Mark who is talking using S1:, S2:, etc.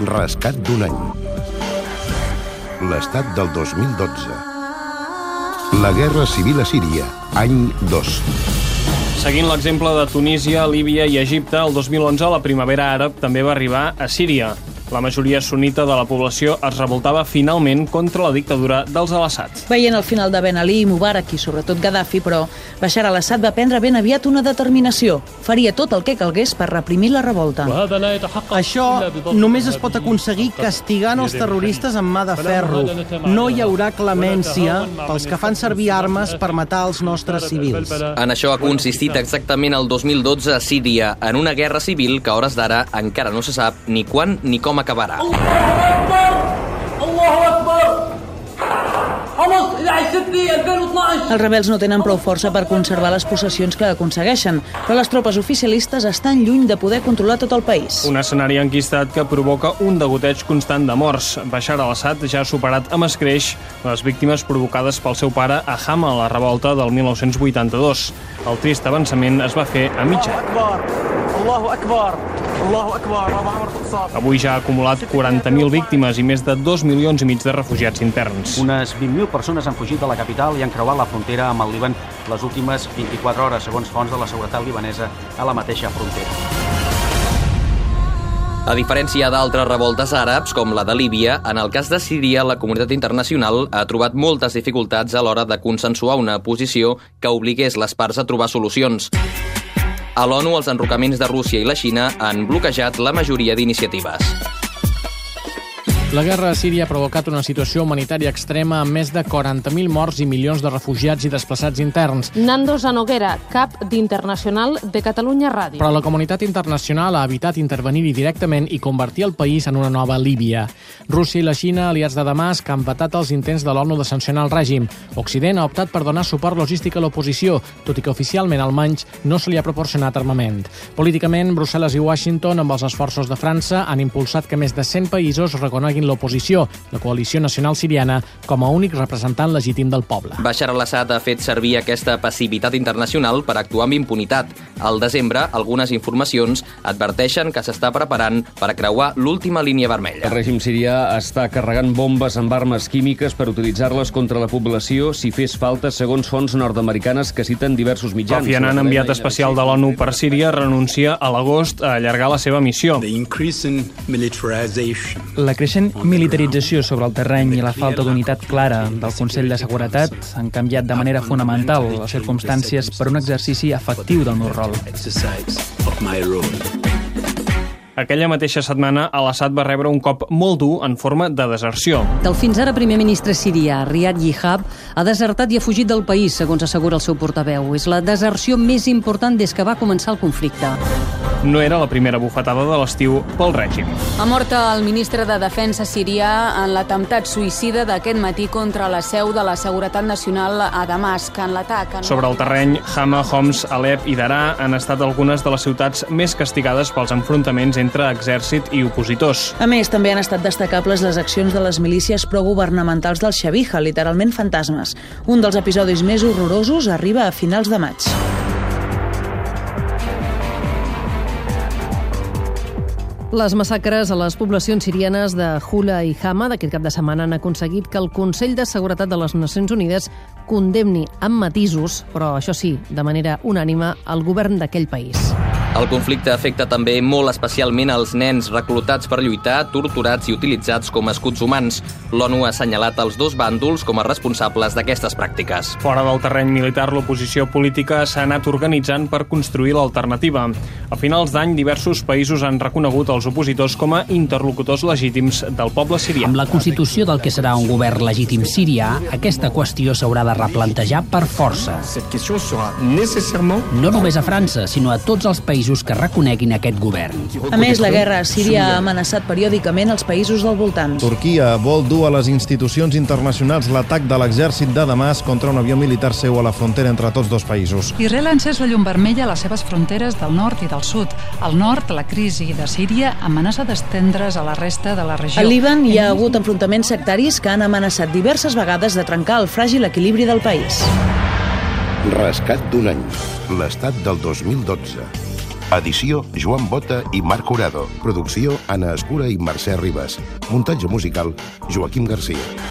S1: Rescat d'un any. L'estat del 2012. La guerra civil a Síria, any 2.
S2: Seguint l'exemple de Tunísia, Líbia i Egipte, el 2011 la primavera àrab també va arribar a Síria. La majoria sunita de la població es revoltava finalment contra la dictadura dels al-Assad.
S3: Veient el final de Ben Ali, Mubarak i sobretot Gaddafi, però Bashar al-Assad va prendre ben aviat una determinació. Faria tot el que calgués per reprimir la revolta.
S4: Això només es pot aconseguir castigant els terroristes amb mà de ferro. No hi haurà clemència pels que fan servir armes per matar els nostres civils.
S5: En això ha consistit exactament el 2012 a Síria, en una guerra civil que a hores d'ara encara no se sap ni quan ni com acabarà.
S3: Els rebels no tenen prou força per conservar les possessions que aconsegueixen, però les tropes oficialistes estan lluny de poder controlar tot el país.
S2: Un escenari enquistat que provoca un degoteig constant de morts. Bashar al-Assad ja ha superat amb escreix les víctimes provocades pel seu pare a Hama a la revolta del 1982. El trist avançament es va fer a mitja.
S4: Allahu Akbar! Allahu Akbar!
S2: Avui ja ha acumulat 40.000 víctimes i més de 2 milions i mig de refugiats interns.
S6: Unes 20.000 persones han fugit de la capital i han creuat la frontera amb el Líban les últimes 24 hores, segons fonts de la seguretat libanesa a la mateixa frontera.
S5: A diferència d'altres revoltes àrabs, com la de Líbia, en el cas de Síria, la comunitat internacional ha trobat moltes dificultats a l'hora de consensuar una posició que obligués les parts a trobar solucions. A l'ONU, els enrocaments de Rússia i la Xina han bloquejat la majoria d'iniciatives.
S7: La guerra a Síria ha provocat una situació humanitària extrema amb més de 40.000 morts i milions de refugiats i desplaçats interns.
S8: Nando Zanoguera, cap d'Internacional de Catalunya Ràdio.
S7: Però la comunitat internacional ha evitat intervenir-hi directament i convertir el país en una nova Líbia. Rússia i la Xina, aliats de Damasc, han vetat els intents de l'ONU de sancionar el règim. Occident ha optat per donar suport logístic a l'oposició, tot i que oficialment almenys no se li ha proporcionat armament. Políticament, Brussel·les i Washington, amb els esforços de França, han impulsat que més de 100 països reconeguin l'oposició, la coalició nacional siriana, com a únic representant legítim del poble.
S5: Bashar al-Assad ha fet servir aquesta passivitat internacional per actuar amb impunitat. Al desembre, algunes informacions adverteixen que s'està preparant per creuar l'última línia vermella.
S9: El règim sirià està carregant bombes amb armes químiques per utilitzar-les contra la població si fes falta, segons fonts nord-americanes que citen diversos mitjans.
S2: Kofi Annan, enviat especial de l'ONU per Síria, renuncia a l'agost a allargar la seva missió.
S10: La creixent militarització sobre el terreny i la falta d'unitat clara del Consell de Seguretat han canviat de manera fonamental les circumstàncies per un exercici efectiu del meu rol.
S2: Aquella mateixa setmana, Al-Assad va rebre un cop molt dur en forma de deserció.
S11: El fins ara primer ministre sirià, Riyad Yihab, ha desertat i ha fugit del país, segons assegura el seu portaveu. És la deserció més important des que va començar el conflicte.
S2: No era la primera bufetada de l'estiu pel règim.
S12: Ha mort el ministre de Defensa sirià en l'atemptat suïcida d'aquest matí contra la seu de la Seguretat Nacional a Damasc, en l'atac... En...
S2: Sobre el terreny, Hama, Homs, Alep i Darà han estat algunes de les ciutats més castigades pels enfrontaments entre exèrcit i opositors.
S3: A més, també han estat destacables les accions de les milícies progovernamentals del Xavija, literalment fantasmes. Un dels episodis més horrorosos arriba a finals de maig.
S8: Les massacres a les poblacions sirianes de Hula i Hama d'aquest cap de setmana han aconseguit que el Consell de Seguretat de les Nacions Unides condemni amb matisos, però això sí, de manera unànima, el govern d'aquell país.
S5: El conflicte afecta també molt especialment els nens reclutats per lluitar, torturats i utilitzats com a escuts humans. L'ONU ha assenyalat els dos bàndols com a responsables d'aquestes pràctiques.
S2: Fora del terreny militar, l'oposició política s'ha anat organitzant per construir l'alternativa. A finals d'any, diversos països han reconegut els opositors com a interlocutors legítims del poble sirià.
S13: Amb la constitució del que serà un govern legítim sirià, aquesta qüestió s'haurà de replantejar per força. No només a França, sinó a tots els països que reconeguin aquest govern.
S3: A més, la guerra a Síria ha amenaçat periòdicament els països del voltant.
S14: Turquia vol dur a les institucions internacionals l'atac de l'exèrcit de Damasc contra un avió militar seu a la frontera entre tots dos països.
S15: Israel ha encès la llum vermella a les seves fronteres del nord i del sud. Al nord, la crisi de Síria amenaça d'estendre's a la resta de la regió.
S3: Al Líban hi ha hagut enfrontaments sectaris que han amenaçat diverses vegades de trencar el fràgil equilibri del país.
S1: Rescat d'un any. L'estat del 2012. Edició Joan Bota i Marc Curado. Producció Anna Escura i Mercè Ribas. Muntatge musical Joaquim Garcia.